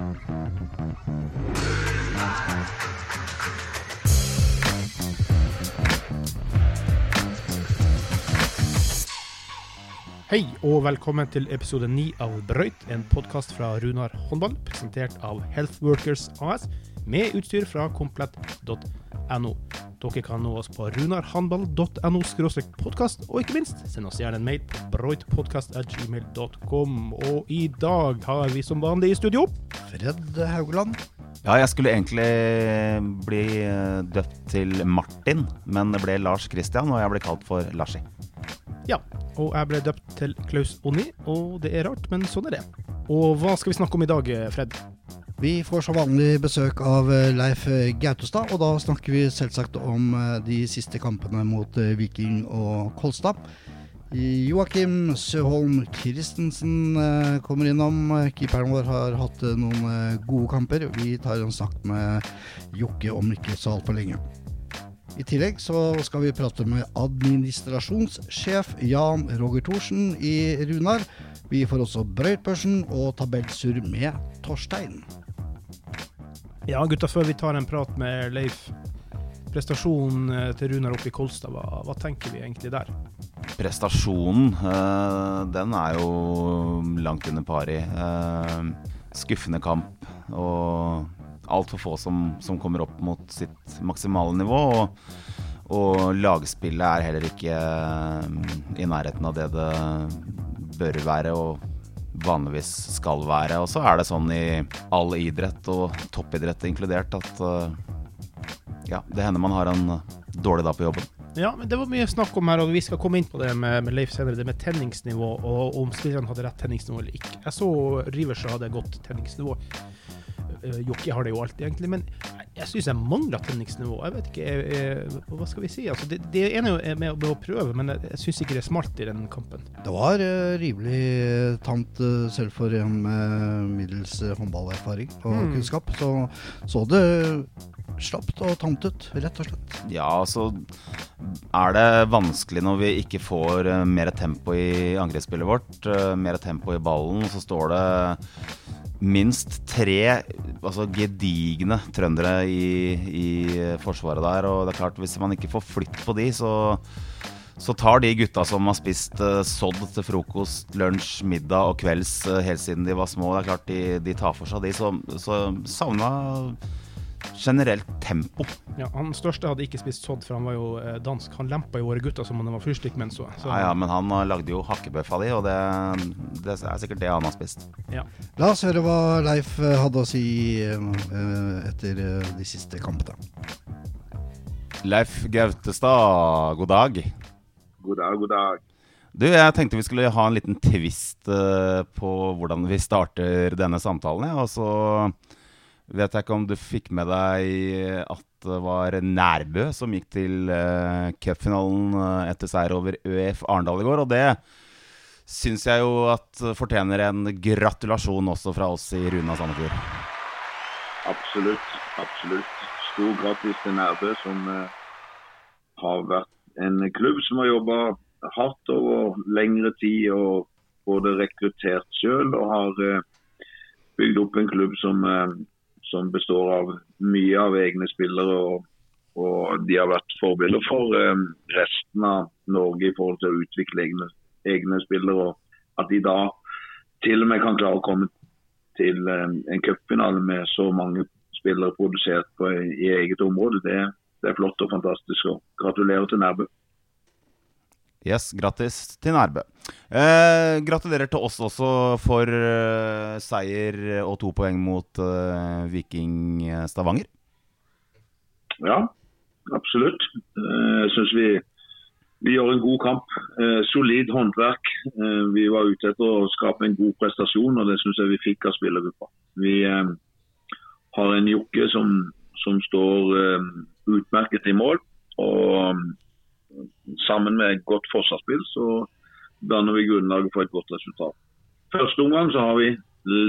Hei og velkommen til episode 9 av Brøyt, en podkast fra Runar håndball, presentert av Healthworkers AS, med utstyr fra komplett.no. Dere kan nå oss på runarhandball.no podkast, og ikke minst, send oss gjerne en mail på broitpodkast.gmail.com. Og i dag har vi som vanlig i studio Fred Haugland. Ja, jeg skulle egentlig bli eh, døpt til Martin, men det ble Lars Christian, og jeg ble kalt for Larsi. Ja, og jeg ble døpt til Klaus Onni, og det er rart, men sånn er det. Og hva skal vi snakke om i dag, Fred? Vi får som vanlig besøk av eh, Leif Gautestad, og da snakker vi selvsagt om eh, de siste kampene mot eh, Viking og Kolstad. Joakim Søholm Christensen kommer innom. Keeperen vår har hatt noen gode kamper. Vi tar en snakk med Jokke om ikke så altfor lenge. I tillegg så skal vi prate med administrasjonssjef Jan Roger Thorsen i Runar. Vi får også brøytbørsen og tabellsurr med Torstein. Ja, gutta, før vi tar en prat med Leif. Prestasjonen eh, til Runar oppe i Kolstad, hva, hva, tenker vi egentlig der? Prestasjonen, øh, den er jo langt under pari. Uh, skuffende kamp. Og altfor få som, som, kommer opp mot sitt maksimale nivå. Og, og, lagspillet er heller ikke eh, i nærheten av det det bør være og vanligvis skal være. Og så er det sånn i all idrett, og toppidrett inkludert, at eh, ja, det hender man har en dårlig dag på jobben. Ja, men det var mye snakk om her, og vi skal komme inn på det med, med Leif senere. Det med tenningsnivå, og om spillerne hadde rett tenningsnivå eller ikke. Jeg så Rivers hadde godt tenningsnivå. Uh, Jokke har det jo alltid, egentlig. Men jeg syns jeg mangler tenningsnivå. Jeg vet ikke, jeg, jeg, Hva skal vi si? Altså, det, det ene er med, med, å prøve, men jeg, jeg syns ikke det er smart i den kampen. Det var uh, rimelig tamt uh, selv for en med middels håndballerfaring og mm. kunnskap. Så så det slapt og tamt ut, rett og slett. Ja, så er det vanskelig når vi ikke får mer tempo i angrepsspillet vårt, mer tempo i ballen, så står det minst tre altså gedigne trøndere i, i, forsvaret der. Og det er klart, hvis man ikke får flytt på de, så, så tar de gutta som har spist uh, sodd til frokost, lunsj, middag og kvelds uh, helt siden de var små, det er klart de, de tar for seg de. Så, så savna generelt tempo. Ja, Han største hadde ikke spist sodd, for han var jo eh, dansk. Han lempa jo våre gutter som om de var fyrstikkmenn. Ja, ja, men han uh, lagde jo hakkebøffa di, og det, det, er sikkert det han har spist. Ja. La oss høre hva Leif uh, hadde å si etter de siste kampene. Leif Gautestad, god dag. God dag, god dag. Du, jeg tenkte vi skulle ha en liten twist på hvordan vi starter denne samtalen. Ja, og så vet jeg ikke om du fikk med deg at det var Nærbø som gikk til uh, cupfinalen uh, etter seier over ØF Arendal i går. Og det syns jeg jo at fortjener en gratulasjon også fra oss i Runa Sandefjord. Absolutt. Absolutt. Stor gratis til Nærbø, som uh, har vært en klubb som har jobba hardt over lengre tid og både rekruttert sjøl og har bygd opp en klubb som som består av mye av egne spillere. og, og de har vært forbilder for eh, resten av Norge i forhold til å utvikle egne, egne spillere. og At de da til og med kan klare å komme til eh, en cupfinale med så mange spillere produsert på, i eget område, det, det er flott og fantastisk. og Gratulerer til Nærbø. Yes, grattis til Nærbø. Eh, gratulerer til oss også for eh, seier og to poeng mot eh, Viking Stavanger. Ja, absolutt. Eh, jeg syns vi, vi gjør en god kamp. Eh, solid håndverk. Eh, vi var ute etter å skape en god prestasjon, og det syns jeg vi fikk av spillergruppa. Vi har en Jokke som, som står utmerket i mål. og sammen med et godt forsvarsspill så danner vi grunnlaget for et godt resultat. Første omgang så har vi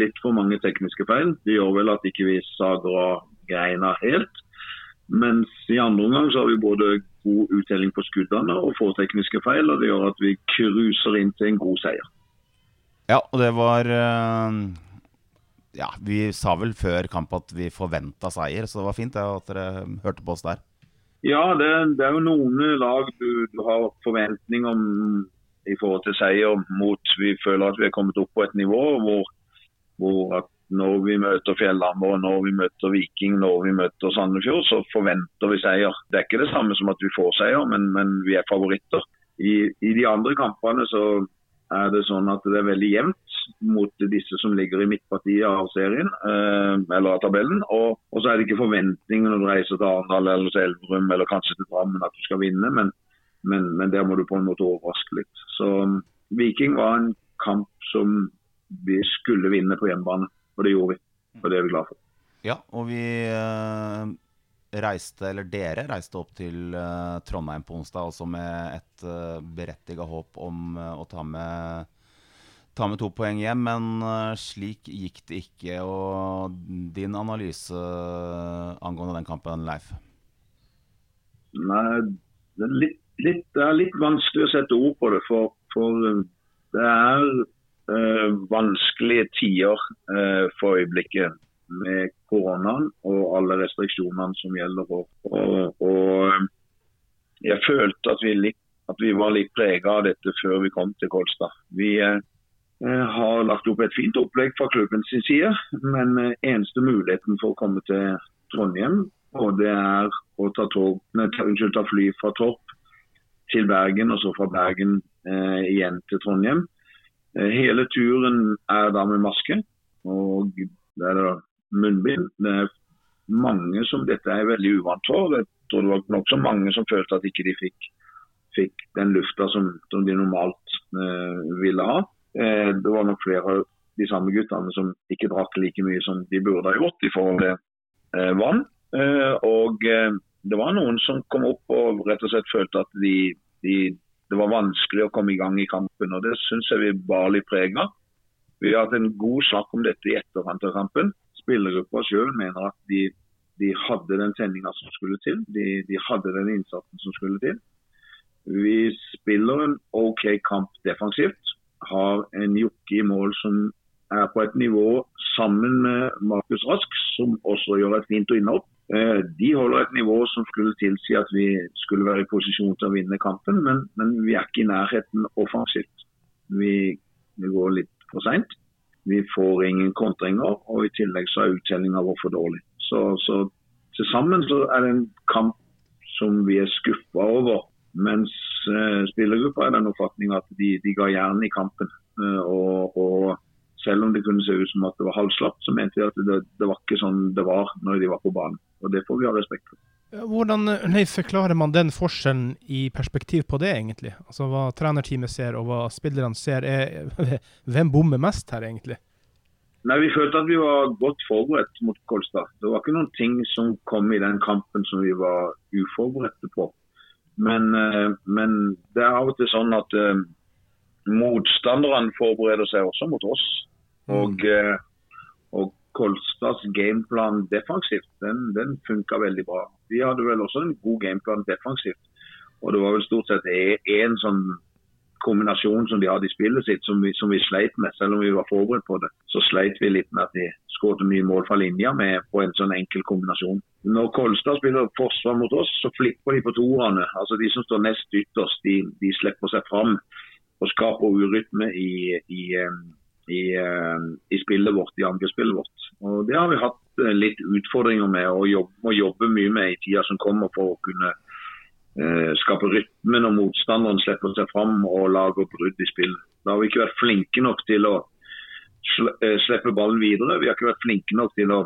litt for mange tekniske feil. Det gjør vel at ikke vi sager av greina helt. Mens i andre omgang så har vi både god uttelling på skuddene og få tekniske feil. og Det gjør at vi cruiser inn til en god seier. Ja, og det var uh, ja, vi sa vel før kamp at vi forventa seier, så det var fint ja, at dere hørte på oss der. Ja, det, det er jo noen lag du, du, har forventning om i forhold til seier mot. Vi føler at vi er kommet opp på et nivå hvor, hvor at når vi møter Fjellhammer, når vi møter Viking, når vi møter Sandefjord, så forventer vi seier. Det er ikke det samme som at vi får seier, men, men vi er favoritter. I, I, de andre kampene så er det sånn at det er veldig jevnt mot disse som ligger i midtpartiet av serien, eh, eller av tabellen. Og, og, så er det ikke forventninger når du reiser til Arendal eller Elverum eller kanskje til Drammen at du skal vinne, men, men, men der må du på en måte overraske litt. Så Viking var en kamp som vi skulle vinne på hjemmebane. Og det gjorde vi. Og det er vi glad for. Ja, og vi eh, reiste, eller dere reiste opp til uh, Trondheim på onsdag, også med et uh, berettiga håp om uh, å ta med, ta med to poeng hjem. Men eh, slik gikk det ikke. Og din analyse eh, angående den kampen, Leif? Nei, det er litt, litt, det er litt vanskelig å sette ord på det. For, for eh, det er eh, vanskelige tider eh, for øyeblikket med koronaen og alle restriksjonene som gjelder. Og, og, jeg følte at vi, litt, at vi var litt prega av dette før vi kom til Kolstad. Vi eh, har lagt opp et fint opplegg fra klubben sin side, men eh, eneste muligheten for å komme til Trondheim, og det er å ta, tog, nei, unnskyld, ta fly fra Torp til Bergen, og så fra Bergen eh, igjen til Trondheim. Eh, hele turen er da med maske, og det er munnbind. Det er mange som dette er veldig uvant for. Jeg tror det var nokså mange som følte at ikke de fikk, fikk den lufta som, som de normalt eh, ville ha. Eh, det var nok flere av de samme guttene som ikke drakk like mye som de burde ha gjort i forhold til eh, vann. Eh, og eh, det var noen som kom opp og rett og slett følte at de, de det var vanskelig å komme i gang i kampen. og Det syns jeg vi bar litt prega. Vi har hatt en god sak om dette i etterkant av kampen. Spillergruppa sjøl mener at de, de, hadde den sendinga som skulle til. De, de, hadde den innsatsen som skulle til. Vi spiller en OK kamp defensivt. Har en Jokke i mål som er på et nivå sammen med Markus Rask, som også gjør et fint innhopp. Eh, de holder et nivå som skulle tilsi at vi skulle være i posisjon til å vinne kampen, men, men vi er ikke i nærheten offensivt. Vi, vi går litt for seint. Vi får ingen kontringer, og i tillegg så er uttellinga vår for dårlig. Så, så til sammen så er det en kamp som vi er skuffa over. Mens eh, spillergruppa er den oppfatning at de, de ga jernet i kampen. Uh, og, og selv om det kunne se ut som at det var halvslapt, så mente vi at det, det, var ikke sånn det var når de var på banen. Og Det får vi ha respekt for. Hvordan nei, forklarer man den forskjellen i perspektiv på det, egentlig? Altså Hva trenerteamet ser og hva spillerne ser. Er, hvem bommer mest her, egentlig? Nei, Vi følte at vi var godt forberedt mot Kolstad. Det var ikke noen ting som kom i den kampen som vi var uforberedte på. Men, eh, men det er av og til sånn at uh, motstanderne forbereder seg også mot oss. Og, mm. og Kolstads gameplan defensivt, den, den funka veldig bra. Vi hadde vel også en god gameplan defensivt. Og det var vel stort sett én sånn kombinasjon som de hadde i spillet sitt som vi, som vi, sleit med, selv om vi var forberedt på det. Så sleit vi litt med at de skåret mye mål fra linja med på en sånn enkel kombinasjon. Når Kolstad spiller forsvar mot oss, så flipper de på toerne. Altså De som står nest ytterst, de, de slipper seg fram og skaper urytme i, i i, eh, i spillet vårt, i angrepsspillet vårt. Og Det har vi hatt eh, litt utfordringer med og jobbe, må jobbe mye med i tida som kommer for å kunne eh, skape rytme når motstanderen slipper seg fram og lager brudd i spill. Da har vi ikke vært flinke nok til å eh, slippe ballen videre. Vi har ikke vært flinke nok til å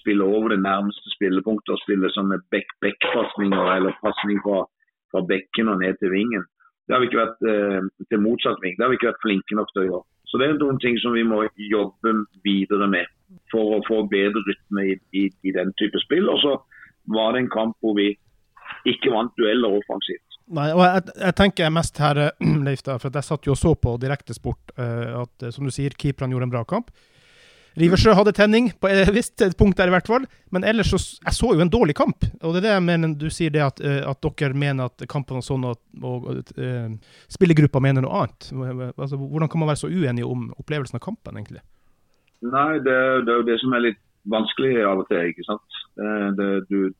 spille over det nærmeste spillepunktet og spille sånne back-back-pasninger eller pasning fra, fra bekken og ned til vingen. Det har vi ikke vært eh, til motsatt ving. Det har vi ikke vært flinke nok til å gjøre. Så Det er noen ting som vi må jobbe videre med for å få bedre rytme i, i, i den type spill. Og så var det en kamp hvor vi ikke vant dueller offensivt. Nei, og jeg, jeg tenker mest her, Leif, da, for jeg satt jo og så på direktesport uh, at som du sier, keeperne gjorde en bra kamp. Riversjø hadde tenning på et visst punkt der, i hvert fall. Men ellers så Jeg så jo en dårlig kamp. Og det er det jeg mener du sier det at, eh, at dere mener at kampen var sånn, og, og uh, spillergruppa mener noe annet. Altså, hvordan kan man være så uenige om opplevelsen av kampen, egentlig? Nei, det, det er jo det som er litt vanskelig av og til. ikke sant? Det, det, du,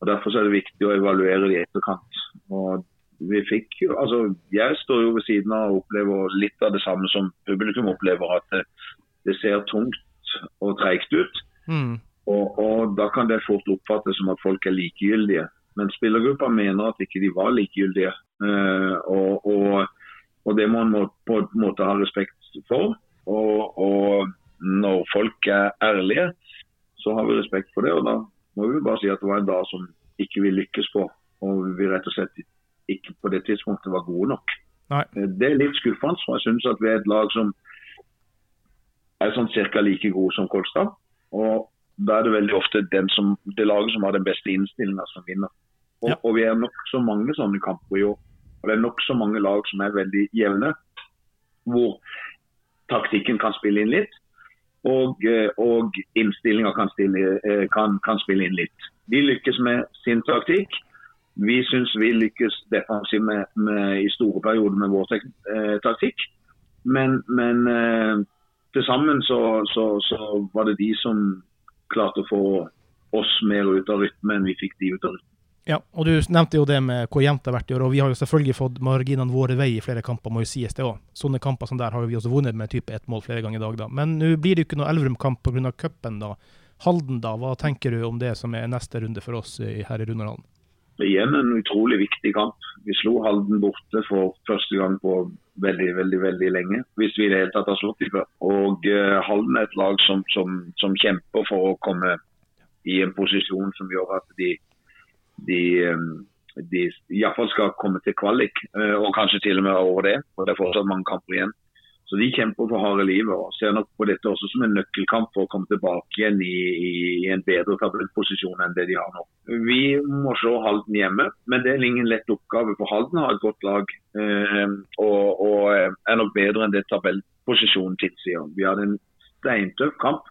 og Derfor er det viktig å evaluere det i etterkant. Og vi fikk jo, altså Jeg står jo ved siden av og opplever litt av det samme som publikum opplever. At det, ser tungt og treigt ut. Mm. Og, og, Da kan det fort oppfattes som at folk er likegyldige. Men spillergruppa mener at ikke de var likegyldige. Uh, og, og, og, det må man på en måte ha respekt for. Og, når folk er ærlige, så har vi respekt for det. Og da må vi bare si at det var en dag som ikke vi lykkes på. Og vi rett og slett ikke på det tidspunktet var gode nok. Nei. Eh, det er litt skuffende. for Jeg syns at vi er et lag som er sånn cirka like gode som Kolstad. Og da er det veldig ofte som, det laget som har den beste innstillinga, som vinner. Og, Ja. og vi er nokså mange sånne kamper i år. Og det er nokså mange lag som er veldig jevne. Hvor taktikken kan spille inn litt. Og, eh, og innstillinga kan, eh, kan, kan spille inn litt. De lykkes med sin taktikk. Vi syns vi lykkes defensivt med, med, i store perioder med vår eh, taktikk. Men, men eh, til sammen så, så, så var det de som klarte å få oss mer ut av rytme enn vi fikk de ut av rytme. Ja, og du nevnte jo det med hvor jevnt det har vært i år, og vi har jo selvfølgelig fått marginene våre vei i flere kamper, må jo sies det òg. Sånne kamper som der har vi også vunnet med type ett mål flere ganger i dag, da. Men nå blir det jo ikke noe Elverum-kamp pga. cupen, da. Halden, da. Hva tenker du om det som er neste runde for oss her i Runderhallen? Igjen en utrolig viktig kamp. Vi slo Halden borte for første gang på veldig veldig, veldig lenge. Hvis vi i det hele tatt har slått dem før. Og eh, Halden er et lag som, som, som kjemper for å komme i en posisjon som gjør at de, de, eh, de iallfall skal komme til kvalik, eh, og kanskje til og med over det. for Det er fortsatt mange kamper igjen. Så de kjemper for harde livet og ser nok på dette også som en nøkkelkamp for å komme tilbake igjen i, i en bedre tabellposisjon enn det de har nå. Vi må slå Halden hjemme, men det er ingen lett oppgave. For Halden har et godt lag eh, og, og er nok bedre enn det tabellposisjonen tilsier. Vi hadde en steintøff kamp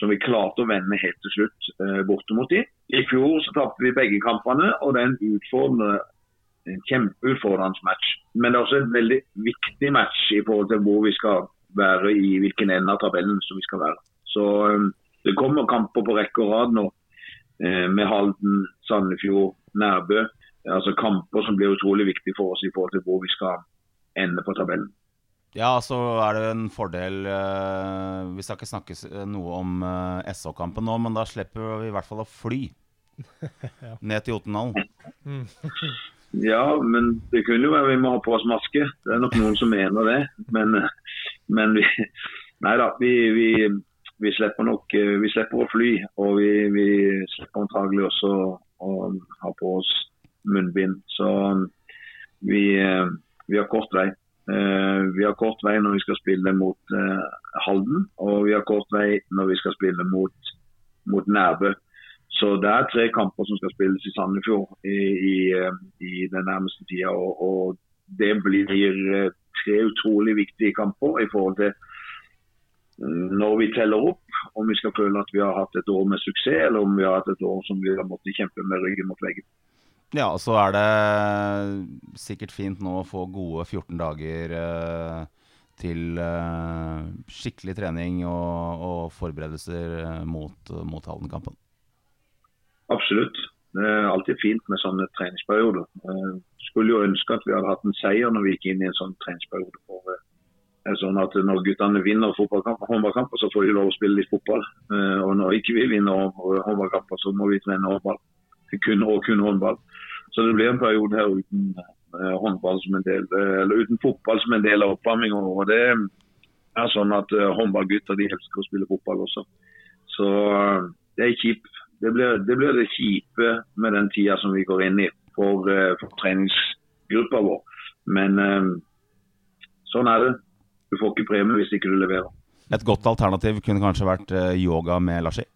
som vi klarte å vende helt til slutt eh, borte mot de. I fjor så tapte vi begge kampene, og det er en utfordrende en kjempeutfordrende match. Men det er også en veldig viktig match i forhold til hvor vi skal være i hvilken ende av tabellen som vi skal være. Så um, det kommer kamper på rekke og rad nå eh, med Halden, Sandefjord, Nærbø. Altså kamper som blir utrolig viktige for oss i forhold til hvor vi skal ende på tabellen. Ja, så er det en fordel eh, Vi skal ikke snakke noe om eh, SH-kampen nå, men da slipper vi i hvert fall å fly ned til Jotunhallen. Ja, men det kunne jo være vi må ha på oss maske. Det er nok noen som mener det. Men, men vi Nei da. Vi, vi, vi slipper nok Vi slipper å fly. Og vi, vi slipper antagelig også å ha på oss munnbind. Så vi, vi har kort vei. Eh, Vi har kort vei når vi skal spille mot eh, Halden, og vi har kort vei når vi skal spille mot, mot Nærbø. Så det er tre kamper som skal spilles i Sandefjord i, i, eh, i den nærmeste tida. Og, og det blir eh, tre utrolig viktige kamper i forhold til mm, når vi teller opp, om vi skal føle at vi har hatt et år med suksess, eller om vi har hatt et år som vi har måttet kjempe med ryggen mot veggen. Ja, så er det sikkert fint nå å få gode 14 dager eh, til skikkelig trening og, og forberedelser mot, mot Halden-kampen. Absolutt. Det er alltid fint med sånne treningsperioder. Eh, Skulle jo ønske at vi hadde hatt en seier når vi gikk inn i en sånn treningsperiode. For, eh, sånn at Når guttene vinner fotballkamper, håndballkamper, så får de lov å spille litt fotball. Eh, Og når ikke vi vinner hå- håndballkamper, så må vi trene håndball. Kun, og kun håndball. Så det blir en periode her uten håndball som en del, eller uten fotball som en del av oppvarminga. Og det er sånn at håndballgutter de elsker å spille fotball også. Så det er kjipt. Det blir, det blir det kjipe med den tida som vi går inn i for, eh, for treningsgruppa vår. Men eh, sånn er det. Du får ikke premie hvis ikke du leverer. Et godt alternativ kunne kanskje vært eh, yoga med Larsi.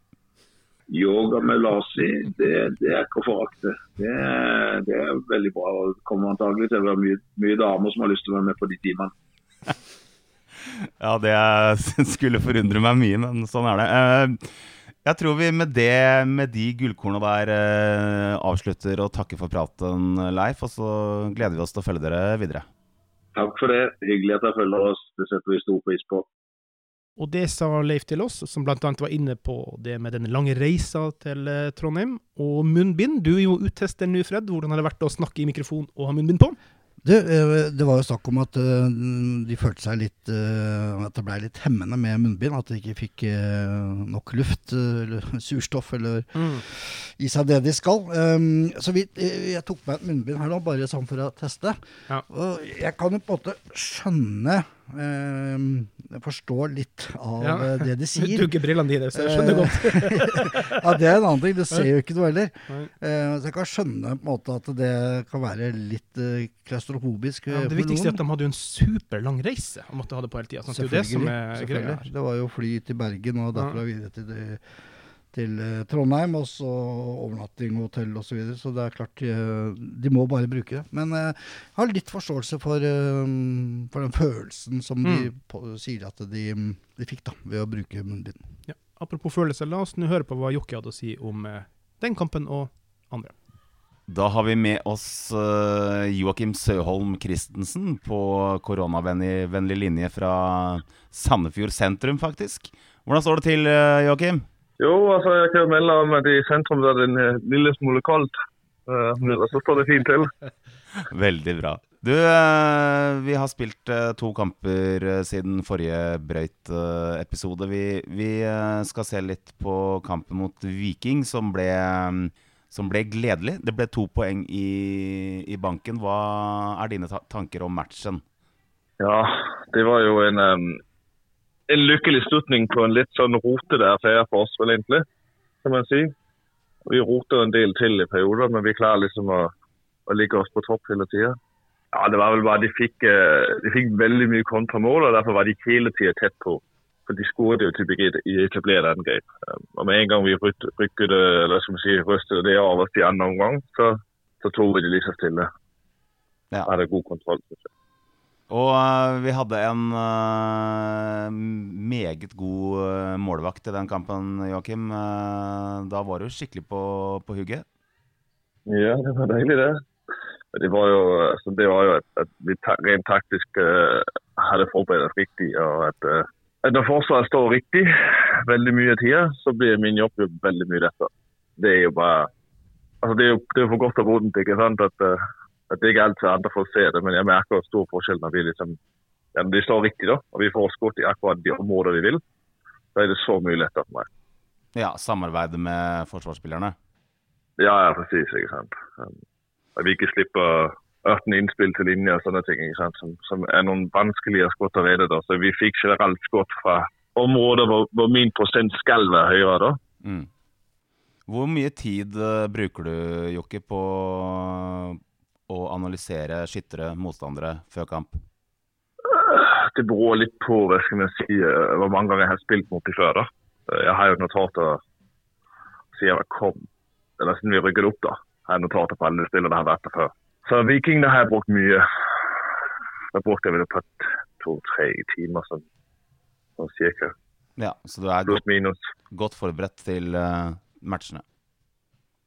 Yoga med Larsi, det, det er ikke å forakte. Det, det er veldig bra. Det kommer antagelig til å være mye, mye damer som har lyst til å være med på de timene. Ja, det skulle forundre meg mye, men sånn er det. Jeg tror vi med det, med de gullkorna der, eh, avslutter og takker for praten, Leif. Og så gleder vi oss til å følge dere videre. Takk for det. Hyggelig at dere følger oss. Det setter vi stor pris på. Og det sa Leif til oss, som bl.a. var inne på det med den lange reisa til eh, Trondheim. Og munnbind. Du er jo uttester nå, Fred. Hvordan har det vært å snakke i mikrofon og ha munnbind på? Du, eh, det var jo snakk om at eh, de følte seg litt eh, At det ble litt hemmende med munnbind. At de ikke fikk nok luft, eller surstoff, eller i seg det de skal. Um, så vi, jeg tok meg et munnbind her nå, bare sånn for å teste. Ja. Og jeg kan jo på en måte skjønne Jeg forstår litt av Ja. eh, det de Du sier. dukker brillene dine, så jeg skjønner godt. ja, det er en annen ting. Du ser jo ikke noe heller. Eh, så jeg kan skjønne på en måte at det kan være litt uh, klaustrofobisk. Ja, eh, det viktigste er at de hadde jo en superlang reise og måtte ha det på hele tida. Sånn, er det som er selvfølgelig. Det var jo fly til Bergen og derfra videre til, det, til eh, Trondheim. Og så overnatting, hotell osv. Så, videre. så det er klart eh, de må bare bruke det. Men eh, jeg har litt forståelse for, for den følelsen som de Mm. på, sier at de, de fikk da, ved å bruke munnbind. Ja. Apropos følelser, la oss nå høre på hva Jokke hadde å si om den kampen og andre. Da har vi med oss Joakim Søholm Christensen på koronavennlig linje fra Sandefjord sentrum, faktisk. Hvordan står det til, Joakim? Jo, altså jeg kjører mellom at i sentrum er det en eh, lille smule kaldt. Eh, Men så står det fint til. Veldig bra. Du, eh, vi har spilt to kamper siden forrige Brøyt-episode. Vi, vi skal se litt på kampen mot Viking, som ble, mm, som ble gledelig. Det ble to poeng i, i banken. Hva er dine tanker om matchen? Ja, det var jo en, en lykkelig slutning på en litt sånn rotete affære for oss, vel egentlig, kan man si. Vi roter en del til i perioder, men vi klarer liksom å, å ligge oss på topp hele tida. Ja, det var vel bare de fikk, eh, de fikk veldig mye kontramål, og derfor var de hele tida tett på. For de skåret jo typisk i etablerte angrep. Um, Og med en gang vi rykket eller skal vi si, røstet det over oss i andre omgang, så, så tok vi det litt så stille. Ja. Hadde god kontroll. synes jeg. Og uh, vi hadde en uh, meget god uh, målvakt i den kampen, Joakim. Da var du skikkelig på, på hugget. Ja, det var deilig det. Det var jo, altså, det var jo at, at vi rent taktisk hadde forberedt oss riktig. og at, at Når forsvaret står riktig veldig mye av tida, så blir min jobb veldig mye lettere. Det er jo bare altså Det er jo for godt og vondt. ikke sant? At, at det ikke for andre får se det, men jeg merker stor forskjell når vi liksom ja, når de står riktig, da, og vi får skutt i akkurat de områder vi vil. Da er det så mye lettere for meg. Ja, samarbeide med forsvarsspillerne. Ja, ja, precis. Ikke sant? At vi ikke slipper 18 innspill til linje og sånne ting, ikke sant? Som, som er noen vanskelige skudd å redde. Da. Så vi fikk generelt skudd fra områder hvor, hvor min prosent skal være høyere. da. Mm. Hvor mye tid eh, bruker du, Jokke, på å analysere skyttere, motstandere, før kamp? Det beror litt på hva skal jeg si, eh, hvor mange ganger jeg har spilt mot de før. da. Eh, Jeg har jo notater siden jeg kom, eller siden vi rykket opp. da. Jeg har notater på alle spillene jeg har vært der før. Så Viking det har jeg brukt mye. Da brukte jeg vel på to-tre timer sånn, sånn cirka. Ja, Så du er godt, minus. godt forberedt til eh, matchene?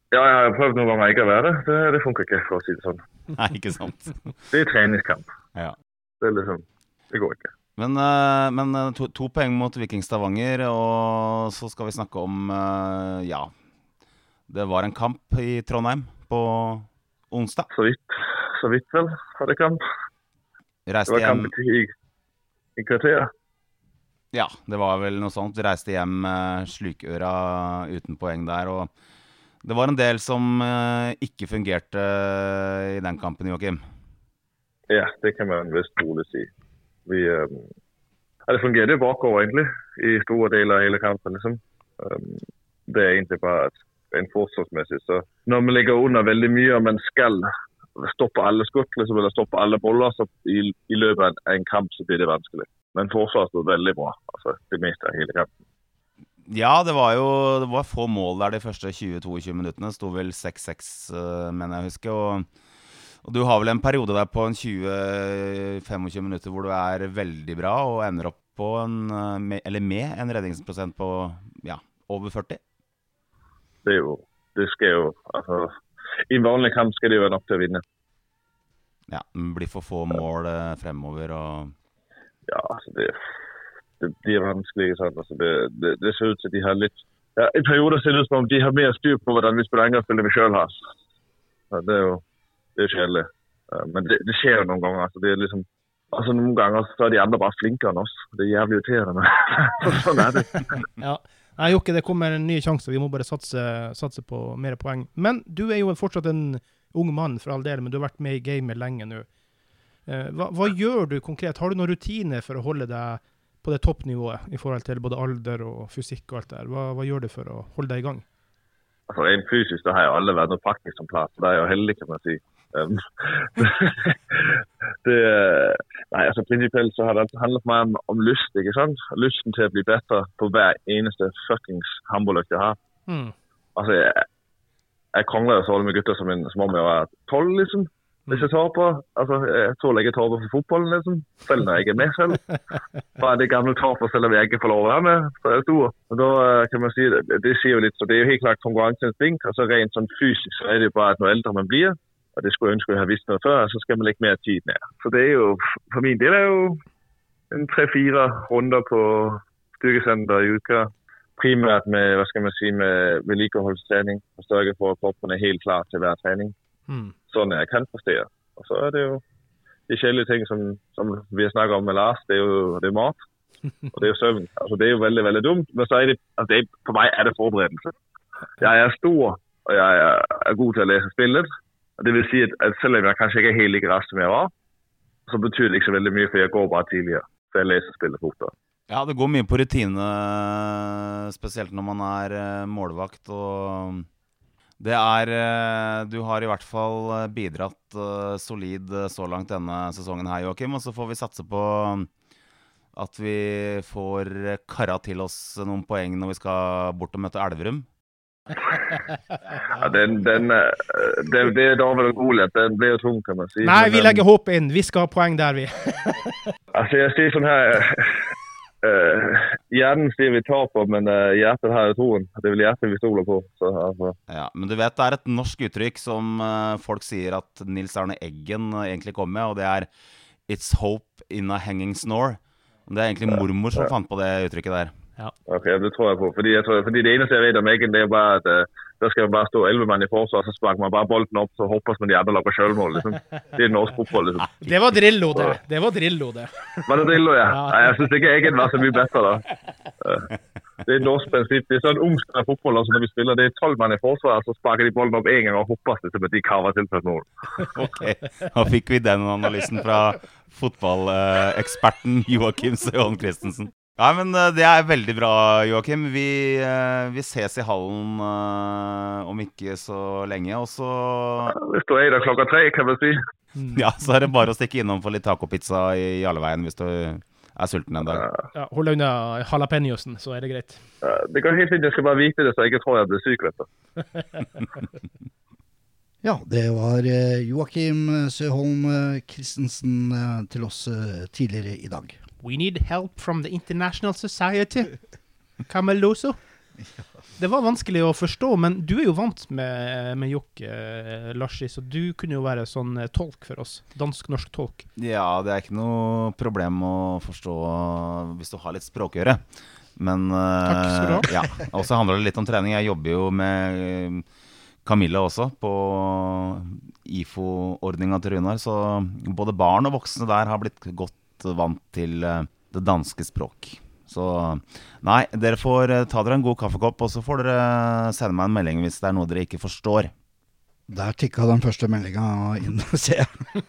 Ja, jeg har prøvd noen ganger ikke å være det. Det, det funker ikke, for å si det sånn. Nei, ikke sant? Det er treningskamp. Ja. Det liksom, det går ikke. Men, eh, men eh, to, to poeng mot Viking Stavanger, og så skal vi snakke om eh, Ja, det var en kamp i Trondheim på onsdag. Så vidt, så vidt vel, hadde kamp. Det var hjem kamp i, i kvarteret. Ja, det var vel noe sånt. Reiste hjem slukøra uten poeng der. Og det var en del som eh, ikke fungerte eh, i den kampen, Joakim. Ja, det kan man visst rolig si. Vi, ja, det fungerte bakover, egentlig, i store deler av hele kampen. liksom. Det er egentlig bare at en forsvarsmessig så Når man ligger under veldig mye og man skal stoppe alle skudd liksom, eller stoppe alle boller, så i, i løpet av en kamp så blir det vanskelig. Men forsvaret stod veldig bra. altså Det meste av hele kampen. Ja, det var jo det var få mål der de første 20-22 minuttene. Sto vel 6-6, eh, mener jeg å huske. Og, og du har vel en periode der på en 20-25 minutter hvor du er veldig bra og ender opp på en, eh, eller med en redningsprosent på ja, over 40. Det er jo Det skal jo altså, I en vanlig kamp skal det jo være nok til å vinne. Ja, det blir for få mål eh, fremover og Ja, altså det, det blir vanskelig. Altså, det, det, det ser ut som de har litt ja, I perioder ser det ut som om de har mer styr på hvordan vi spiller angrepsspill enn vi sjøl har. Ja, det er jo det er kjedelig. Ja, Men det, det skjer jo noen ganger. altså det er liksom Altså Noen ganger så er de andre bare flinkere enn oss. Det er jævlig irriterende. sånn er det. Ja. Nei, Jokke, det kommer en ny sjanse. Vi må bare satse, satse på mer poeng. Men du er jo fortsatt en ung mann, for all del, men du har vært med i gamet lenge nå. Eh, Hva, hva gjør du konkret? Har du noen rutiner for å holde deg på det toppnivået i forhold til både alder og fysikk og alt det der? Hva, hva gjør du for å holde deg i gang? altså Rent fysisk da har jo alle vært noe praktisk som plass. Det er jo heldig, kan man si. Um, det, nei, altså Prinsipielt så har det handlet meg om, om lyst. ikke sant? Lysten til å bli bedre på hver eneste fuckings håndballøkt jeg har. Mm. Altså, Jeg, jeg krangler jo så med gutter som, en, som om jeg var tolv, liksom. Hvis jeg taper. Altså, Jeg tåler ikke taper for fotballen, liksom. Selv når jeg er med selv. Bare det gamle taper selv om jeg ikke får lov å være med. Så er jeg stor. Og da eh, kan man si, Det, det sier jo litt, så det er jo helt klart konkurranseinstinkt. Altså Rent sånn fysisk så er det jo bare at når eldre man blir, og det skulle jeg ønske jeg hadde visst noe før, så skal man legge mer tid ned. Så det er jo, for min del er jo en tre-fire runder på styrkesenter i uka. Primært med hva skal man si, med vedlikeholdstrening. Og sørge for at kroppen er helt klar til hver trening. Sånn jeg kan prestere. Og så er det jo de kjedelige ting som, som vi har snakket om med Lars, det er jo det er mat. Og det er jo søvn. Altså, det er jo veldig veldig dumt. Men så er det, altså, det er, for meg er det forberedelse. Jeg er stor, og jeg er, er god til å lese spillet. Og Det vil si at, at selv om jeg kanskje ikke er helt like rask som jeg var, så betyr det ikke så veldig mye, for jeg går bare tidligere. For jeg leser spillet fortere. Ja, det går mye på rutine, spesielt når man er eh, målvakt. Og det er eh, Du har i hvert fall eh, bidratt eh, solid så langt denne sesongen her, Joakim. Og så får vi satse på at vi får kara til oss noen poeng når vi skal bort og møte Elverum. Ja, den, den, det, det er David og Goliat. Den ble jo tung, kan man si. Nei, vi legger håp inn. Vi skal ha poeng der, vi. Altså, jeg sier sånn her eh, Hjernen sier vi taper, men uh, hjertet har jo troen. Det er vel hjertet vi stoler på. Så, altså. Ja, Men du vet det er et norsk uttrykk som uh, folk sier at Nils Arne Eggen egentlig kom med, og det er 'It's hope in a hanging snore'. Det er egentlig mormor som fant på det uttrykket der. Ok, det tror jeg på. Fordi, jeg tror, fordi det eneste jeg vet om Eggen, det er bare at uh, der skal bare stå elleve mann i forsvar, så sparker man bare bolten opp, så hopper man de andre lager sjølmål. Liksom. Det er norsk fotball. liksom. Det var Drillo, det. Det var Drillo, det. Var det Drillo, ja? Ja. Nei, jeg syns ikke Eggen var så mye bedre da. Det er norsk prinsipp. Det er sånn ungskap fotball altså, når vi spiller. Det er tolv mann i forsvar, så sparker de bolten opp én gang og hopper det som at de kaver til på et mål. Ok, Da fikk vi den analysen fra fotballeksperten Joakim Søholm Christensen. Ja, men eh, Det er veldig bra, Joakim. Vi, eh, vi ses i hallen eh, om ikke så lenge. Og så, Det står jeg der klokka tre, kan vi si. ja, så er det bare å stikke innom for litt tacopizza i Jarleveien hvis du er sulten en dag. Ja, Hold deg unna jalapeñosen, så er det greit. Det går helt fint. Jeg skal bare vite det, så jeg ikke tror jeg blir syk. vet du. Ja, det var Joakim Søholm Christensen til oss tidligere i dag. We need help from the international society. Cameloso. Det var vanskelig å forstå, men du er jo vant med, med Jokke, eh, Larsi, så du kunne jo være sånn eh, tolk for oss. Dansk-norsk tolk. Ja, det er ikke noe problem å forstå hvis du har litt språkøre. Men eh, Takk skal du ha. Ja, Og så handler det litt om trening. Jeg jobber jo med eh, Camilla også på IFO-ordninga til Runar. Så både barn og voksne der har blitt godt vant til eh, det danske språk. Så nei, dere får eh, ta dere en god kaffekopp, og så får dere sende meg en melding hvis det er noe dere ikke forstår. Der tikka den første meldinga inn, ser jeg.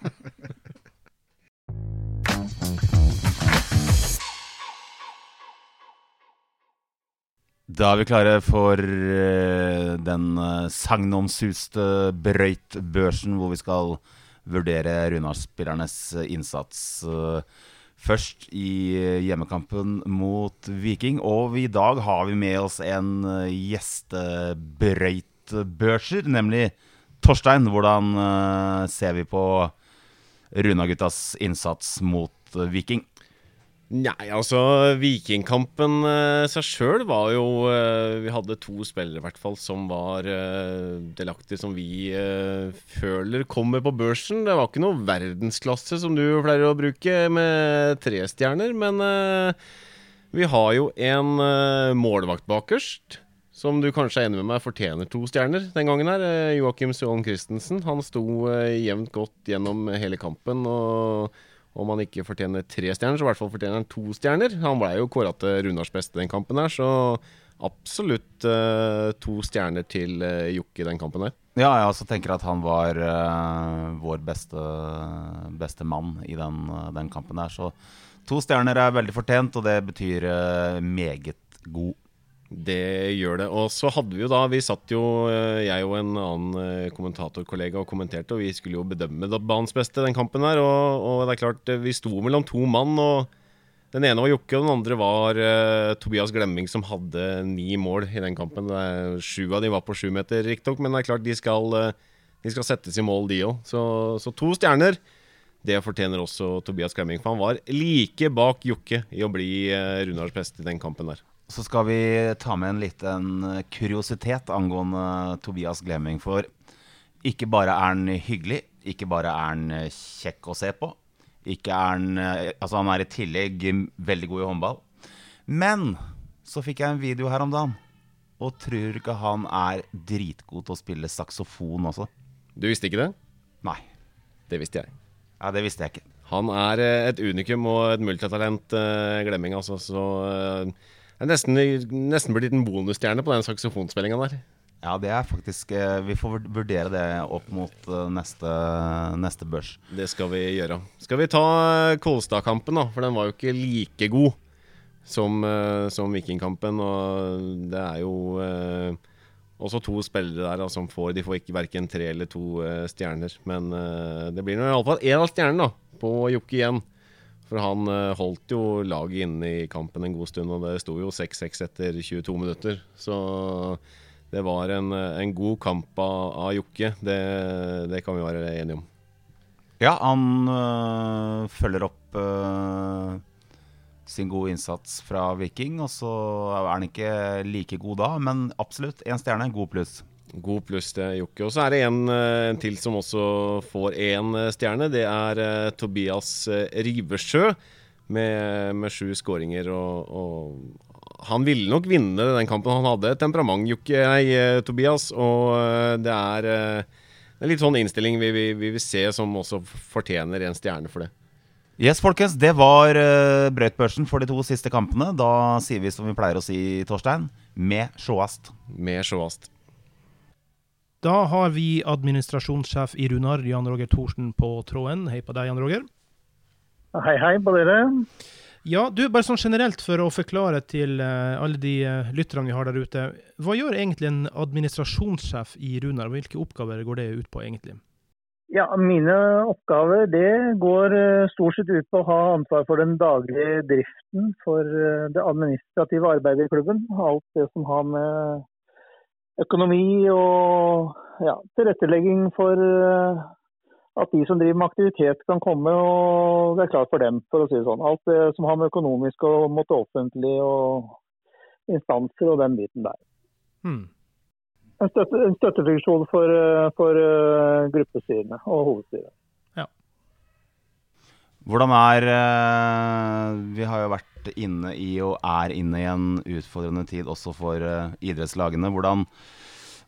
Da er vi klare for eh, den sagnomsuste brøytbørsen, hvor vi skal vurdere Runar-spillernes eh, innsats. eh, først i eh, hjemmekampen mot Viking, og i dag har vi med oss en gjestebrøytbørser, nemlig Torstein. Hvordan ser vi på Runa-guttas innsats mot Viking? Nei, altså Vikingkampen eh, seg sjøl var jo eh, Vi hadde to spillere i hvert fall som var eh, delaktige, som vi eh, føler kommer på børsen. Det var ikke noe verdensklasse som du pleier å bruke med tre stjerner, men eh, Vi har jo en uh, målvakt bakerst, som du kanskje er enig med meg fortjener to stjerner den gangen her. Joakim Søholm Christensen. Han sto jevnt godt gjennom hele kampen. og om han ikke fortjener tre stjerner, så i hvert fall fortjener han to stjerner. Han ble jo kåra til Runars beste den kampen her, så absolutt uh, to stjerner til uh, Jokke den kampen her. Ja, jeg også tenker at han var uh, vår beste, beste, mann i den, den, kampen der. Så to stjerner er veldig fortjent, og det betyr meget god det gjør det. Og så hadde vi jo da Vi satt jo, eh, jeg og en annen eh, kommentatorkollega og kommenterte, og vi skulle jo bedømme banens beste den kampen her. Og, og, det er klart, eh, vi sto mellom to mann, og den ene var Jokke, og den andre var uh, Tobias Glemming, som hadde ni mål i den kampen. Sju av de var på sju meter, riktignok, men det er klart, de skal, de skal settes i mål, de òg. Så, så, to stjerner. Det fortjener også Tobias Glemming, for han var like bak Jokke i å bli Runars beste i den kampen der. Så skal vi ta med en liten kuriositet angående Tobias Glemming. For ikke bare er han hyggelig, ikke bare er han kjekk å se på. Ikke er han, altså han er i tillegg veldig god i håndball. Men så fikk jeg en video her om dagen, og tror ikke han er dritgod til å spille saksofon også. Du visste ikke det? Nei. Det visste jeg. Ja, det visste jeg ikke. Han er eh, et unikum og et multitalent, uh, Glemming, altså. Så uh, det er nesten, nesten blitt en bonusstjerne på den saksofonspillinga der. Ja, det er faktisk eh, Vi får vurdere det opp mot eh, neste, neste børs. Det skal vi gjøre. Skal vi ta eh, Kolstad-kampen, da? For den var jo ikke like god som, som Vikingkampen. Og det er jo eh, også to spillere der da, som får De får ikke verken tre eller to eh, stjerner. Men eh, det blir nå iallfall én av stjernene på Jokke igjen. For han uh, holdt jo laget inne i kampen en god stund, og det sto jo 6-6 etter 22 minutter. Så det var en, en god kamp av, av Jokke. Det, det, kan vi være enige om. Ja, han øh, følger opp øh, sin gode innsats fra Viking. Og så er han ikke like god da, men absolutt én stjerne. God pluss. God pluss til Jokke. Og så er det en, eh, en, til som også får én eh, stjerne. Det er uh, Tobias Riversjø med, med sju skåringer. Og, og, han ville nok vinne den kampen. Han hadde temperament, Jokke, nei, Tobias. Og det er, en litt sånn innstilling vi, vi, vi, vil se, som også fortjener en stjerne for det. Yes, folkens. Det var uh, brøytbørsen for de to siste kampene. Da sier vi som vi pleier å si, Torstein, med sjåast. Med sjåast. Da har vi administrasjonssjef i Runar, Jan Roger Thorsen, på tråden. Hei på deg, Jan Roger. Hei, hei på dere. Ja, du, bare sånn generelt for å forklare til uh, alle de uh, lytterne vi har der ute. Hva gjør egentlig en administrasjonssjef i Runar? Hvilke oppgaver går det ut på, egentlig? Ja, Mine oppgaver det går uh, stort sett ut på å ha ansvar for den daglige driften for det administrative arbeidet i klubben. Alt det som har med økonomi og ja, tilrettelegging for eh, at de som driver med aktivitet kan komme og det er klart for dem, for å si det sånn. Alt det som har med økonomisk og mot offentlig og instanser og den biten der. Hmm. En, støtte, en, støttefunksjon for, eh, for uh, gruppestyrene og hovedstyret. Hvordan er Vi har jo vært inne i og er inne i en utfordrende tid også for uh, idrettslagene. Hvordan,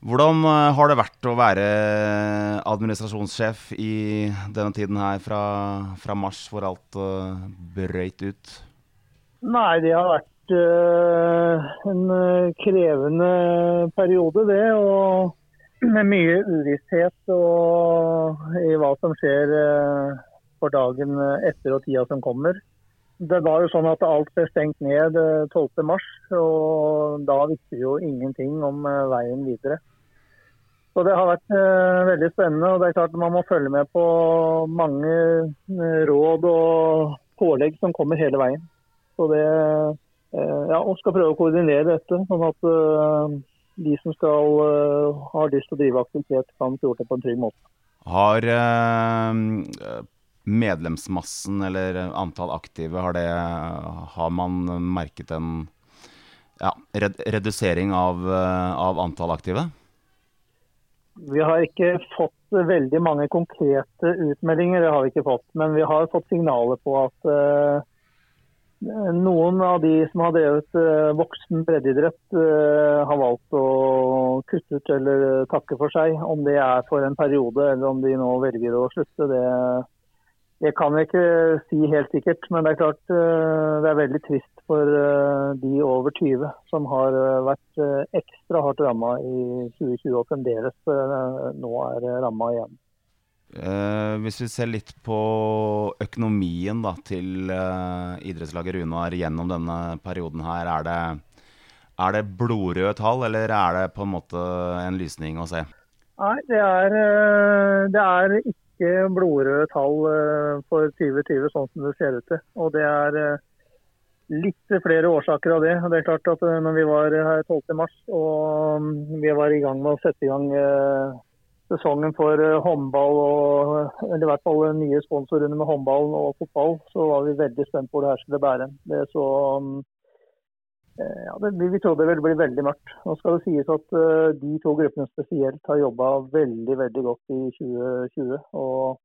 hvordan uh, har det vært å være administrasjonssjef i denne tiden her fra, fra mars, hvor alt uh, brøyt ut? Nei, det har vært en krevende periode, det. Og med mye uvisshet og i hva som skjer for dagen etter og tida som kommer. Det var jo sånn at alt ble stengt ned 12.3, eh, og da visste vi jo ingenting om eh, veien videre. Så Det har vært veldig spennende. og det er klart Man må følge med på mange råd og pålegg som kommer hele veien. Så det, ja, og skal prøve å koordinere dette, sånn at de som skal ha lyst til å drive aktivitet, kan gjort det på en trygg måte. Har medlemsmassen eller antall aktive, har, det, har man merket en ja, redusering av, av, antall aktive? Vi har ikke fått veldig mange konkrete utmeldinger, det har vi ikke fått. Men vi har fått signaler på at uh, Noen av de som har drevet uh, voksen breddeidrett, uh, har valgt å kutte ut eller takke for seg. Om det er for en periode eller om de nå velger å slutte, det, det kan jeg ikke si helt sikkert. Men det er klart eh, det er veldig trist for eh, de over 20 som har eh, vært ekstra hardt ramma i 2020 og fremdeles nå er ramma igjen. Eh, hvis vi ser litt på økonomien da, til eh, idrettslaget Runar gjennom denne perioden her, er det, er det blodrøde tall, eller er det på en måte en lysning å se? Nei, det er, det er ikke blodrøde tall eh, for 2020 sånn som det ser ut til. Og det er eh, litt flere årsaker av det. Det er klart at eh, når vi var her 12. mars og mm, vi var i gang med å sette i gang sesongen for håndball, og, eller i hvert fall nye sponsorrunder med håndball og fotball, så var vi veldig spent på hvor det her skulle bære. Det så, mm, ja, det, vi trodde det vil bli veldig mørkt. Nå skal det sies at eh, de to gruppene spesielt har jobba veldig veldig godt i 2020. og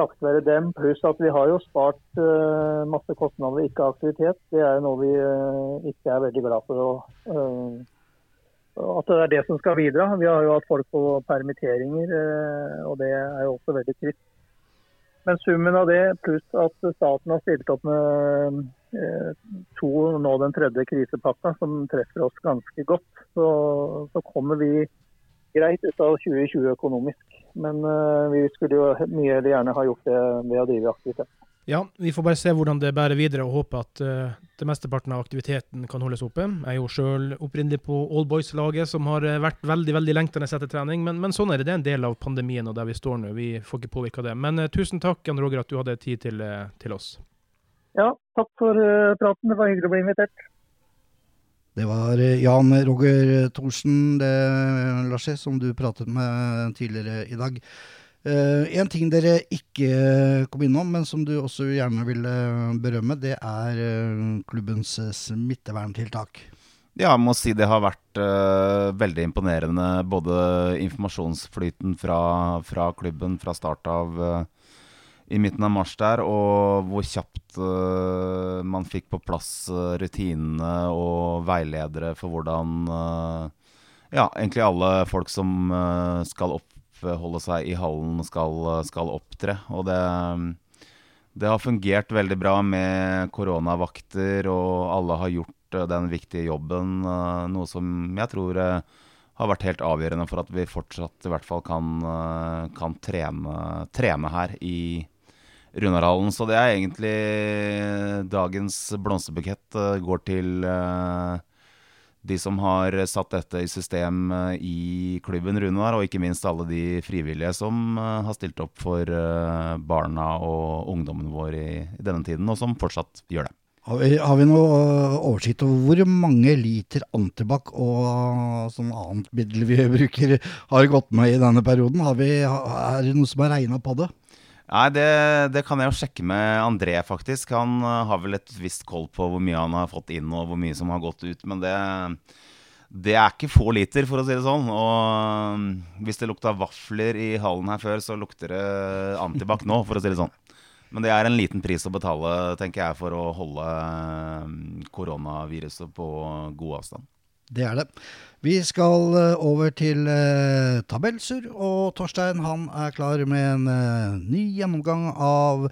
Takket være dem, pluss at vi har jo spart eh, masse kostnader ved ikke aktivitet. Det er noe vi eh, ikke er veldig glad for. å eh, at det er det som skal bidra. Vi har jo hatt folk på permitteringer, eh, og det er jo også veldig trist. Men summen av det, pluss at staten har stilt opp med eh, to, nå den tredje krisepakka, som treffer oss ganske godt, så, så kommer vi greit ut av 2020 økonomisk. Men eh, vi skulle jo mye gjerne ha gjort det ved å drive aktivitet. Ja, vi får bare se hvordan det bærer videre, og håpe at uh, det mesteparten av aktiviteten kan holdes oppe. Jeg er jo sjøl opprinnelig på All Boys-laget, som har uh, vært veldig veldig lengtende etter trening. Men, men, sånn er det. Det er en del av pandemien og der vi står nå. Vi får ikke påvirka det. Men uh, tusen takk, Jan Roger, at du hadde tid til, til oss. Ja, takk for praten. Det var hyggelig å bli invitert. Det var Jan Roger Thorsen, det, Larsi, som du pratet med tidligere i dag. Uh, en ting dere ikke kom innom, men som du også gjerne ville berømme, det er uh, klubbens smitteverntiltak. Ja, jeg må si det har vært uh, veldig imponerende. Både informasjonsflyten fra, fra klubben fra start av i midten av mars der, og hvor kjapt man fikk på plass rutinene og veiledere for hvordan ja, egentlig alle folk som skal opp oppholde seg i hallen, skal, skal opptre. Og det, det, har fungert veldig bra med koronavakter, og alle har gjort eh, den viktige jobben. Eh, noe som jeg tror eh, har vært helt avgjørende for at vi fortsatt i hvert fall kan, kan trene, trene, her i Runarhallen. Så det er egentlig dagens blomsterbukett går til de som har satt dette i system eh, i klubben Runar, og ikke minst alle de frivillige som eh, har stilt opp for eh, barna og ungdommen vår i, i denne tiden, og som fortsatt gjør det. Har vi, har vi noe oversikt over hvor mange liter antibac og sånn annet middel vi bruker, har gått med i denne perioden? Vi, er det noen som har regna på det? Nei, det, det, kan jeg jo sjekke med André, faktisk. Han uh, har vel et visst koll på hvor mye han har fått inn og hvor mye som har gått ut. Men det, det er ikke få liter, for å si det sånn. Og um, hvis det lukta vafler i hallen her før, så lukter det antibac nå, for å si det sånn. Men det er en liten pris å betale, tenker jeg, for å holde um, koronaviruset på god avstand. Det er det. Vi skal eh, over til eh, tabellsur, og Torstein han er klar med en eh, ny gjennomgang av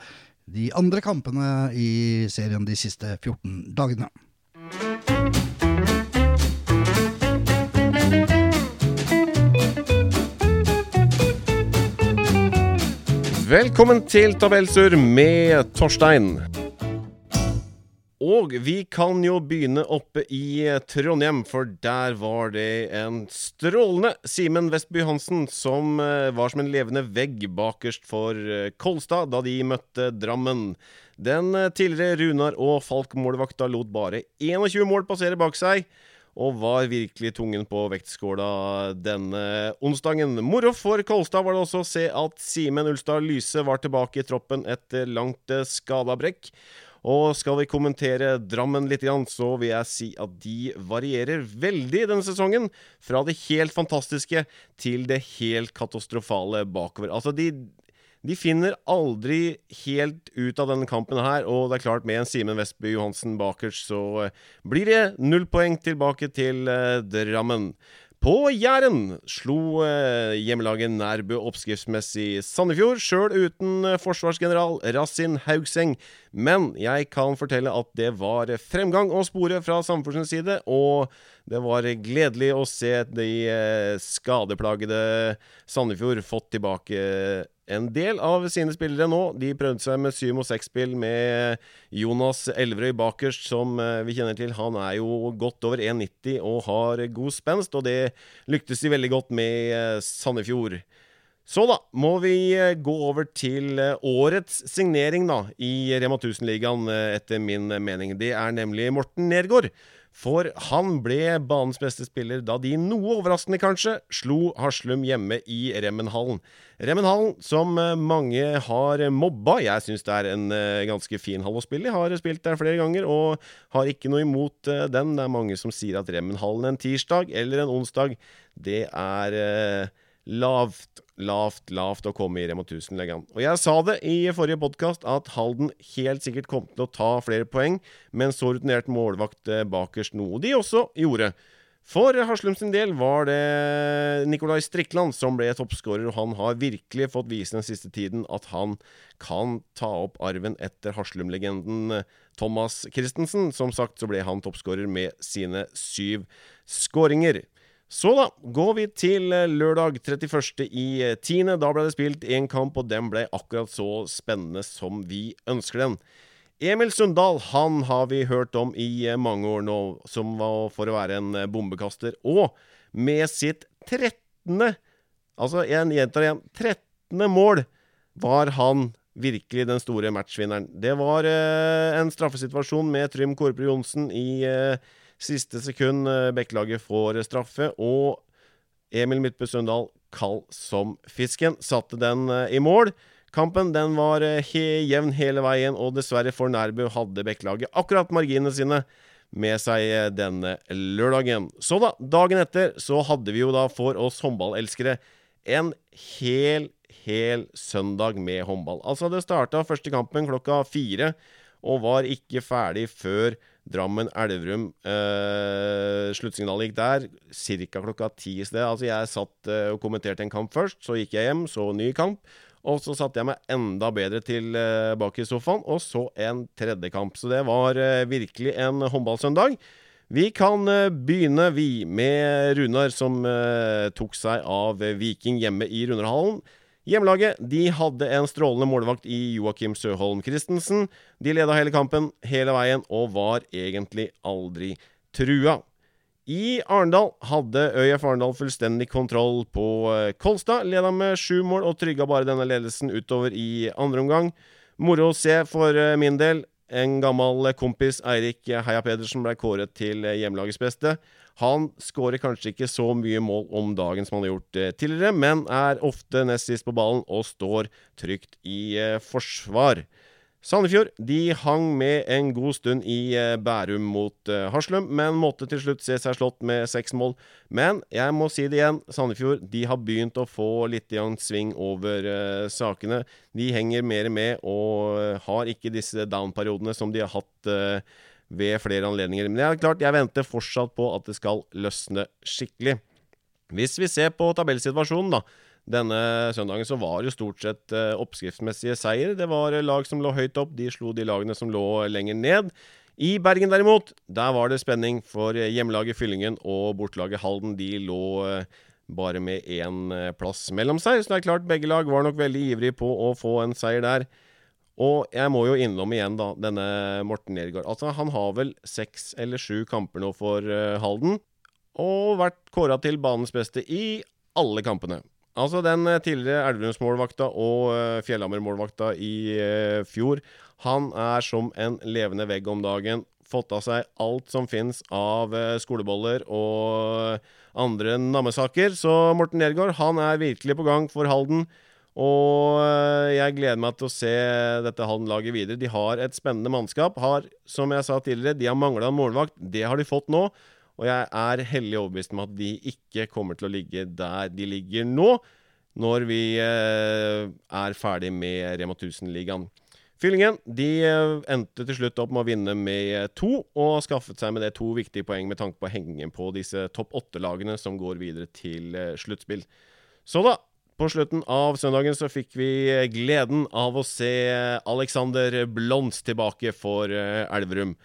de andre kampene i serien de siste 14 dagene. Velkommen til Tabellsur med Torstein. Og vi kan jo begynne oppe i Trondheim, for der var det en strålende Simen Vestby Hansen som eh, var som en levende vegg bakerst for eh, Kolstad da de møtte Drammen. Den eh, tidligere Runar- og Falk-målvakta lot bare 21 mål passere bak seg. Og var virkelig tungen på vektskåla denne onsdagen. Moro for Kolstad var det også å se at Simen Ulstad Lyse var tilbake i troppen etter langt skadabrekk. Og skal vi kommentere Drammen litt, så vil jeg si at de varierer veldig denne sesongen. Fra det helt fantastiske til det helt katastrofale bakover. Altså, de, De finner aldri helt ut av denne kampen her, og det er klart, med en Simen Vestby Johansen bakerst, så blir det null poeng tilbake til eh, Drammen. På Jæren slo eh, hjemmelaget Nærbø oppskriftsmessig Sandefjord, sjøl uten eh, forsvarsgeneral Rasin Haugseng. Men jeg kan fortelle at det var fremgang å spore fra Sandefjords side, og det var gledelig å se de eh, skadeplagede Sandefjord fått tilbake en del av sine spillere nå. De prøvde seg med syv mot seks-spill med Jonas Elverøy bakerst, som eh, vi kjenner til. Han er jo godt over 1,90 og har god spenst, og det lyktes de veldig godt med eh, Sandefjord. Så da må vi eh, gå over til årets signering da i Rema 1000-ligaen, etter min mening. Det er nemlig Morten Nergård. For han ble banens beste spiller da de, noe overraskende kanskje, slo Haslum hjemme i Remmenhallen. Remmenhallen som eh, mange har mobba. Jeg syns det er en eh, ganske fin hall å spille i. Har spilt der flere ganger og har ikke noe imot eh, den. Det er mange som sier at Remmenhallen en tirsdag eller en onsdag, det er lavt, lavt, lavt å komme i Rema 1000-legaen. Og jeg sa det i forrige podkast at Halden helt sikkert kom til å ta flere poeng, men så rutinert målvakt bakerst, noe de også gjorde. For Haslum sin del var det Nikolai Strikland som ble toppskårer, og han har virkelig fått vise den siste tiden at han kan ta opp arven etter Haslum-legenden Thomas Christensen. Som sagt så ble han toppskårer med sine syv skåringer. Så da går vi til lørdag 31. i 10. Da ble det spilt én kamp, og den ble akkurat så spennende som vi ønsker den. Emil Sundal han har vi hørt om i eh, mange år nå, som var for å være en eh, bombekaster. Og med sitt 13. Altså, jeg gjentar igjen 13. mål var han virkelig den store matchvinneren. Det var eh, en straffesituasjon med Trym Korper Johnsen i eh, siste sekund. Eh, Bekkelaget får straffe, og Emil Midtbø Sundal, kald som fisken, satte den eh, i mål. Kampen den var eh, he jevn hele veien, og dessverre for Nærbø hadde Bekkelaget akkurat marginene sine med seg denne lørdagen. Så da, dagen etter, så hadde vi jo da for oss håndballelskere en hel, hel søndag med håndball. Altså, det starta første kampen klokka fire, og var ikke ferdig før Drammen-Elverum. Eh, sluttsignalet gikk der ca. klokka ti i sted. Altså, jeg satt eh, og kommenterte en kamp først, så gikk jeg hjem, så ny kamp. Og så satte jeg meg enda bedre tilbake eh, i sofaen, og så en tredje kamp. Så det var uh, virkelig en håndballsøndag. Vi kan uh, begynne, vi, med Runar, som tok seg av Viking hjemme i Runarhallen. Hjemmelaget de hadde en strålende målvakt i Joakim Søholm Christensen. De leda hele kampen hele veien og var egentlig aldri trua. I Arendal hadde ØIF Arendal fullstendig kontroll på eh, Kolstad. Leda med sju mål og trygga bare denne ledelsen utover i andre omgang. Moro å se for eh, min del. En gammel kompis, Eirik Heia Pedersen, ble kåret til hjemmelagets beste. Han skårer kanskje ikke så mye mål om dagen som han har gjort tidligere, men er ofte nest sist på ballen og står trygt i forsvar. Sandefjord de hang med en god stund i eh, Bærum mot uh, Haslum, men måtte til slutt se seg slått med seks mål. Men jeg må si det igjen, Sandefjord de har begynt å få litt sving over uh, sakene. De henger mer med og uh, har ikke disse down-periodene som de har hatt ved flere anledninger. Men det er klart, jeg venter fortsatt på at det skal løsne skikkelig. Hvis vi ser på tabellsituasjonen, da denne søndagen så var det stort sett uh, oppskriftsmessige seier. Det var lag som lå høyt opp, de slo de lagene som lå lenger ned. I Bergen derimot, der var det spenning for hjemmelaget Fyllingen og bortelaget Halden. De lå bare med én plass mellom seg, så det er klart begge lag var nok veldig ivrige på å få en seier der. Og jeg må jo innom igjen da, denne Morten Nergård. Altså, han har vel seks eller sju kamper nå for Halden, og vært kåra til banens beste i alle kampene. Altså, den eh, tidligere Elverumsmålvakta og uh, Fjellhammer-målvakta i uh, fjor, han er som en levende vegg om dagen. Fått av seg alt som fins av uh, skoleboller og andre nammesaker. Så Morten Nergård, han er virkelig på gang for Halden. Og jeg gleder meg til å se dette Halden-laget videre. De har et spennende mannskap. Har, som jeg sa tidligere, de har mangla en målvakt. Det har de fått nå. Og jeg er hellig overbevist om at de ikke kommer til å ligge der de ligger nå. når vi eh, er ferdig med Rema 1000-ligaen. Fyllingen de eh, endte til slutt opp med å vinne med to, og skaffet seg med det to viktige poeng med tanke på å henge på disse topp åtte-lagene som går videre til eh, sluttspill. Så da, på slutten av søndagen så fikk vi gleden av å se Alexander Blons tilbake for Elverum.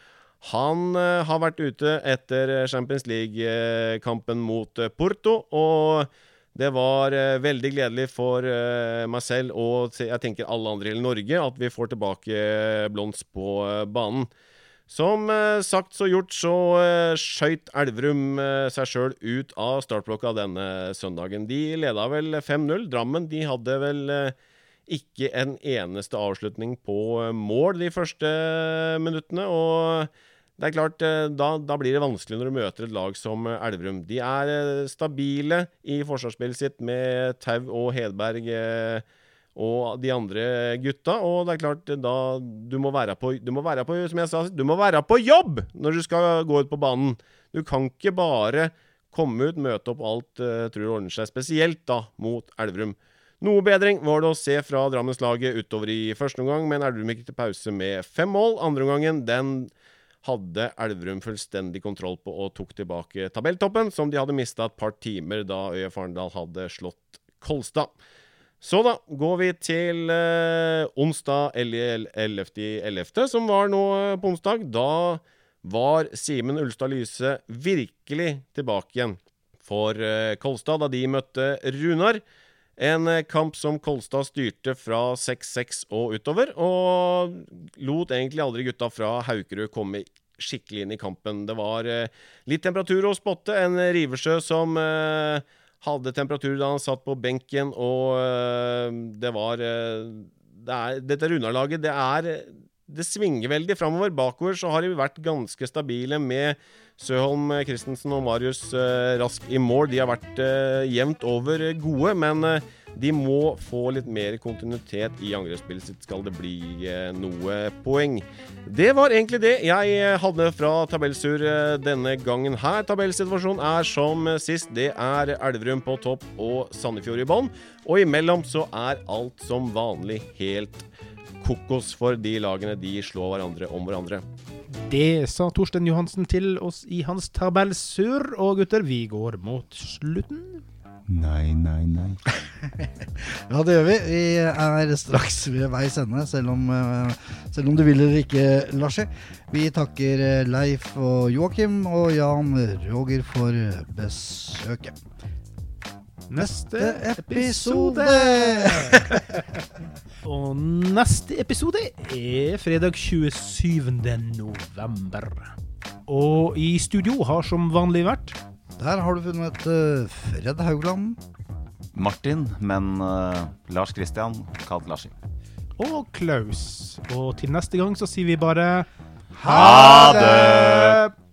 Han eh, har vært ute etter Champions League-kampen mot eh, Porto, og det var eh, veldig gledelig for eh, meg selv og jeg tenker alle andre i Norge at vi får tilbake eh, på eh, banen. Som eh, sagt så gjort, så uh, skøyt Elverum eh, seg sjøl ut av startblokka denne søndagen. De leda vel 5-0. Drammen de hadde vel eh, ikke en eneste avslutning på eh, mål de første eh, minuttene. Og det er klart, eh, da, da blir det vanskelig når du møter et lag som eh, Elverum. De er eh, stabile i forsvarsspillet sitt med Tau og Hedberg og de andre gutta. Og det er klart, da du må være på, du må være på Som jeg sa, du må være på jobb når du skal gå ut på banen. Du kan ikke bare komme ut, møte opp alt uh, tror det ordner seg. Spesielt da mot Elverum. Noe bedring var det å se fra Drammenslaget utover i første omgang, men Elverum gikk til pause med fem mål. Andre omgangen den hadde Elverum fullstendig kontroll på og tok tilbake tabelltoppen, som de hadde mista et par timer da ØIF Arendal hadde slått Kolstad. Så da går vi til eh, onsdag 11.11., som var nå eh, på onsdag. Da var Simen Ulstad Lyse virkelig tilbake igjen for eh, Kolstad da de møtte Runar. En eh, kamp som Kolstad styrte fra 6-6 og utover, og lot egentlig aldri gutta fra Haukerud komme skikkelig inn i kampen. Det var eh, litt temperatur å spotte. En Riversjø som eh, hadde temperatur da han satt på benken, og det var det er, Dette Runar-laget, det er Det svinger veldig framover. Bakover så har de vært ganske stabile med Søholm Christensen og Marius øh, Rask i mål. De har vært øh, jevnt over gode, men de må få litt mer kontinuitet i angrepsspillet sitt, skal det bli eh, noe poeng. Det var egentlig det jeg eh, hadde fra tabellsur eh, denne gangen her. Tabellsituasjonen er som sist. Det er Elverum på topp og Sandefjord i bånn. Og imellom så er alt som vanlig helt kokos for de lagene. De slår hverandre om hverandre. Det sa Torsten Johansen til oss i hans tabell sur. Og gutter, vi går mot slutten. Nei, nei, nei. Ja, det gjør vi. Vi er straks ved veis ende, selv om, eh, selv om du vil eller ikke, Larsi. Vi takker eh, Leif og Joakim og Jan Roger for besøket. Neste episode! Og neste episode er fredag 27. november. Og i studio har som vanlig vært Der har du funnet eh, Fred Haugland. Martin, men uh, Lars Kristian kalt Larsi. Og Klaus. Og til neste gang så sier vi bare Ha det!